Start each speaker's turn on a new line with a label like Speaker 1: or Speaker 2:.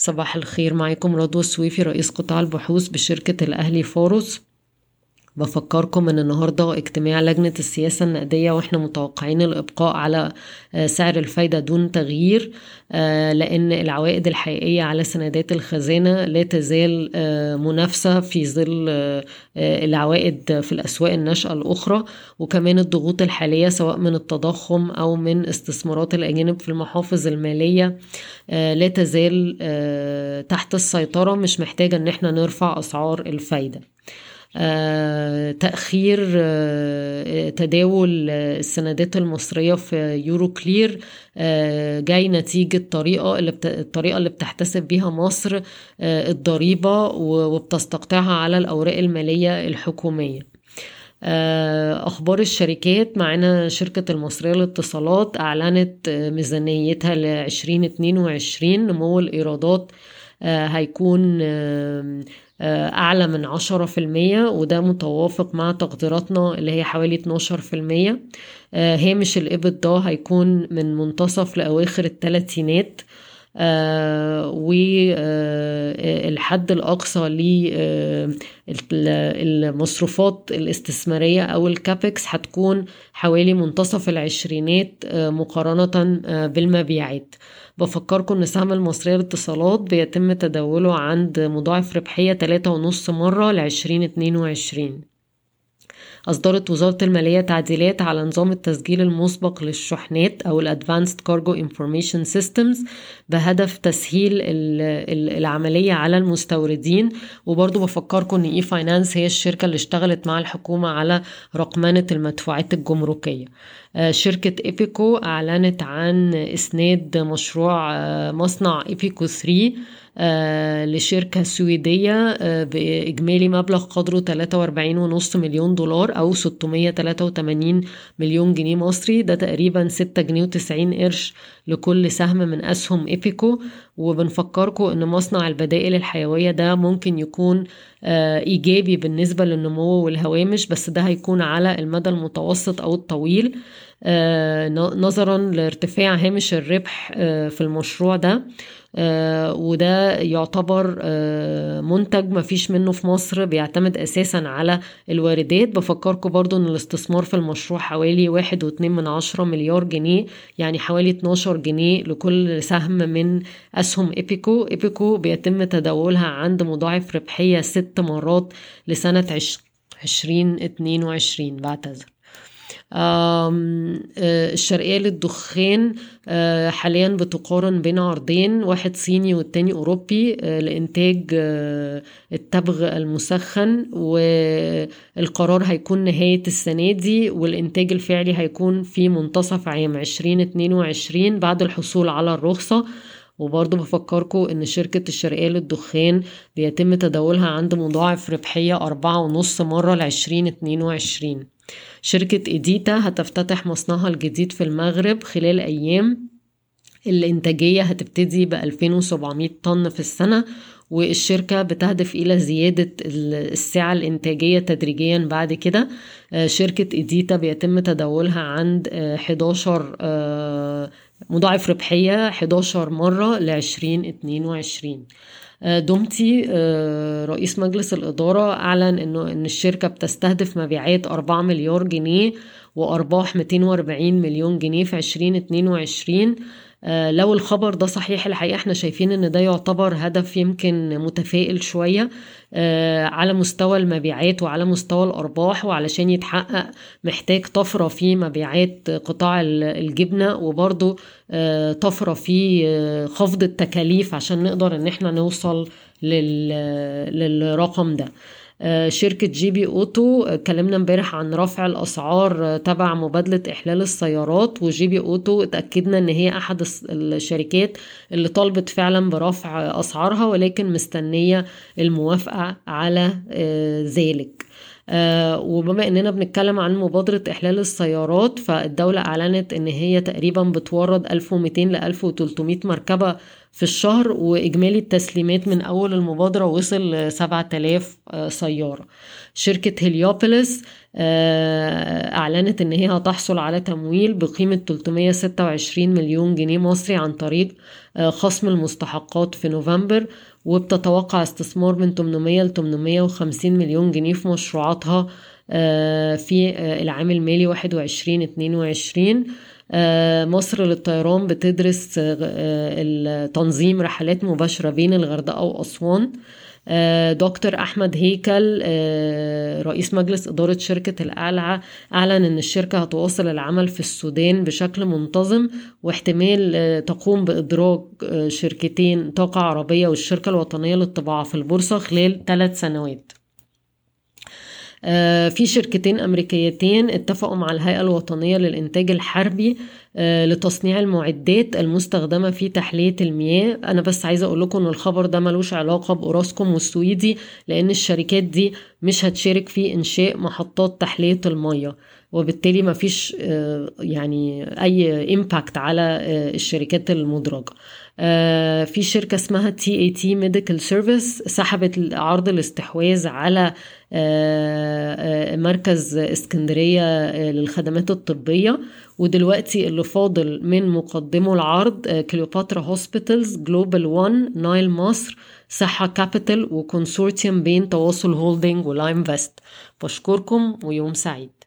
Speaker 1: صباح الخير معاكم رضوى السويفي رئيس قطاع البحوث بشركة الأهلي فاروس بفكركم إن النهارده اجتماع لجنة السياسة النقدية وإحنا متوقعين الإبقاء على آه، سعر الفايدة دون تغيير آه، لأن العوائد الحقيقية على سندات الخزانة لا تزال آه، منافسة في ظل العوائد في الأسواق الناشئة الأخرى وكمان الضغوط الحالية سواء من التضخم أو من استثمارات الأجانب في المحافظ المالية لا تزال تحت السيطرة مش محتاجة إن إحنا نرفع أسعار الفايدة. تأخير آه، تداول السندات المصرية في يورو كلير آه، جاي نتيجة اللي. الطريقة اللي بتحتسب بيها مصر الضريبة وبتستقطعها على الأوراق المالية الحكومية أخبار الشركات معنا شركة المصرية للاتصالات أعلنت ميزانيتها ل 2022 نمو الإيرادات هيكون آه، أعلى من عشرة في المية وده متوافق مع تقديراتنا اللي هي حوالي اتناشر في المية. آه، هامش الإبت ده هيكون من منتصف لأواخر التلاتينات آه والحد آه الأقصى للمصروفات الاستثمارية أو الكابكس هتكون حوالي منتصف العشرينات آه مقارنة آه بالمبيعات. بفكركم إن سهم المصرية للاتصالات بيتم تداوله عند مضاعف ربحية تلاتة ونص مرة لعشرين اتنين وعشرين. أصدرت وزارة المالية تعديلات على نظام التسجيل المسبق للشحنات أو ال Advanced Cargo Information Systems بهدف تسهيل العملية على المستوردين. وبرضو بفكركم إن إي فاينانس هي الشركة اللي اشتغلت مع الحكومة على رقمنة المدفوعات الجمركية. آه، شركة إيبيكو أعلنت عن إسناد مشروع آه، مصنع إيبيكو 3 آه، لشركة سويدية بإجمالي مبلغ قدره 43.5 مليون دولار أو 683 مليون جنيه مصري. ده تقريبا 6 جنيه و90 قرش لكل سهم من أسهم إيبيكو وبنفكركم إن مصنع البدائل الحيوية ده ممكن يكون إيجابي بالنسبة للنمو والهوامش بس ده هيكون على المدى المتوسط أو الطويل. آه، نظرا لارتفاع هامش الربح آه، في المشروع ده. آه، وده يعتبر منتج ما فيش منه في مصر بيعتمد أساسا على الواردات. بفكركم برضو إن الاستثمار في المشروع حوالي واحد واتنين من عشرة مليار جنيه يعني حوالي 12 جنيه لكل سهم من أسهم إيبيكو. إيبيكو بيتم تداولها عند مضاعف ربحية ست مرات لسنة عشرين اتنين وعشرين. بعتذر. آه، الشرقية للدخان آه، حاليا بتقارن بين عرضين واحد صيني والتاني أوروبي آه، لإنتاج التبغ المسخن والقرار هيكون نهاية السنة دي والإنتاج الفعلي هيكون في منتصف عام عشرين اتنين وعشرين بعد الحصول على الرخصة. وبرضه بفكركم إن شركة الشرقية للدخان بيتم تداولها عند مضاعف ربحية أربعة ونص مرة لعشرين اتنين وعشرين. شركة إيديتا هتفتتح مصنعها الجديد في المغرب خلال أيام الإنتاجية هتبتدي ب 2700 طن في السنة والشركة بتهدف إلى زيادة السعة الإنتاجية تدريجيا بعد كده. آه، شركة إيديتا بيتم تداولها عند 11 آه، آه، مضاعف ربحية 11 مرة ل 2022 آه، دومتي آه، رئيس مجلس الإدارة أعلن إنه إن الشركة بتستهدف مبيعات 4 مليار جنيه وأرباح 240 مليون جنيه في 2022 آه، لو الخبر ده صحيح الحقيقة إحنا شايفين إن ده يعتبر هدف يمكن متفائل شوية آه، على مستوى المبيعات وعلى مستوى الأرباح وعلشان يتحقق محتاج طفرة في مبيعات قطاع الجبنة وبرضو آه، طفرة في خفض التكاليف عشان نقدر إن إحنا نوصل للرقم ده. آه، شركة جي بي أوتو اتكلمنا امبارح عن رفع الأسعار آه، تبع مبادلة إحلال السيارات وجي بي أوتو اتأكدنا إن هي أحد الشركات اللي طالبت فعلا برفع أسعارها ولكن مستنية الموافقة على آه، ذلك. آه وبما إننا بنتكلم عن مبادرة إحلال السيارات فالدولة أعلنت إن هي تقريبا بتورد 1200 ل 1300 مركبة في الشهر وإجمالي التسليمات من أول المبادرة وصل ل 7000 سيارة. شركة هيليوبوليس أعلنت إن هي هتحصل على تمويل بقيمة 326 مليون جنيه مصري عن طريق خصم المستحقات في نوفمبر وبتتوقع استثمار من 800 ل 850 مليون جنيه في مشروعاتها في العام المالي 21 22 مصر للطيران بتدرس تنظيم رحلات مباشرة بين الغردقة وأسوان. دكتور أحمد هيكل رئيس مجلس إدارة شركة القلعة أعلن أن الشركة هتواصل العمل في السودان بشكل منتظم واحتمال تقوم بإدراج شركتين طاقة عربية والشركة الوطنية للطباعة في البورصة خلال ثلاث سنوات. في شركتين أمريكيتين اتفقوا مع الهيئة الوطنية للإنتاج الحربي لتصنيع المعدات المستخدمة في تحلية المياه. أنا بس عايزة أقول لكم أن الخبر ده ملوش علاقة بأوراسكوم والسويدي لأن الشركات دي مش هتشارك في إنشاء محطات تحلية المياه. وبالتالي ما فيش يعني أي impact على الشركات المدرجة. في شركة اسمها تي اي تي Medical Service سحبت عرض الاستحواذ على مركز اسكندرية للخدمات الطبية. ودلوقتي اللي فاضل من مقدمه العرض كليوباترا Hospitals Global One نايل مصر صحة Capital و consortium بين تواصل Holding و LimeVest بشكركم ويوم سعيد.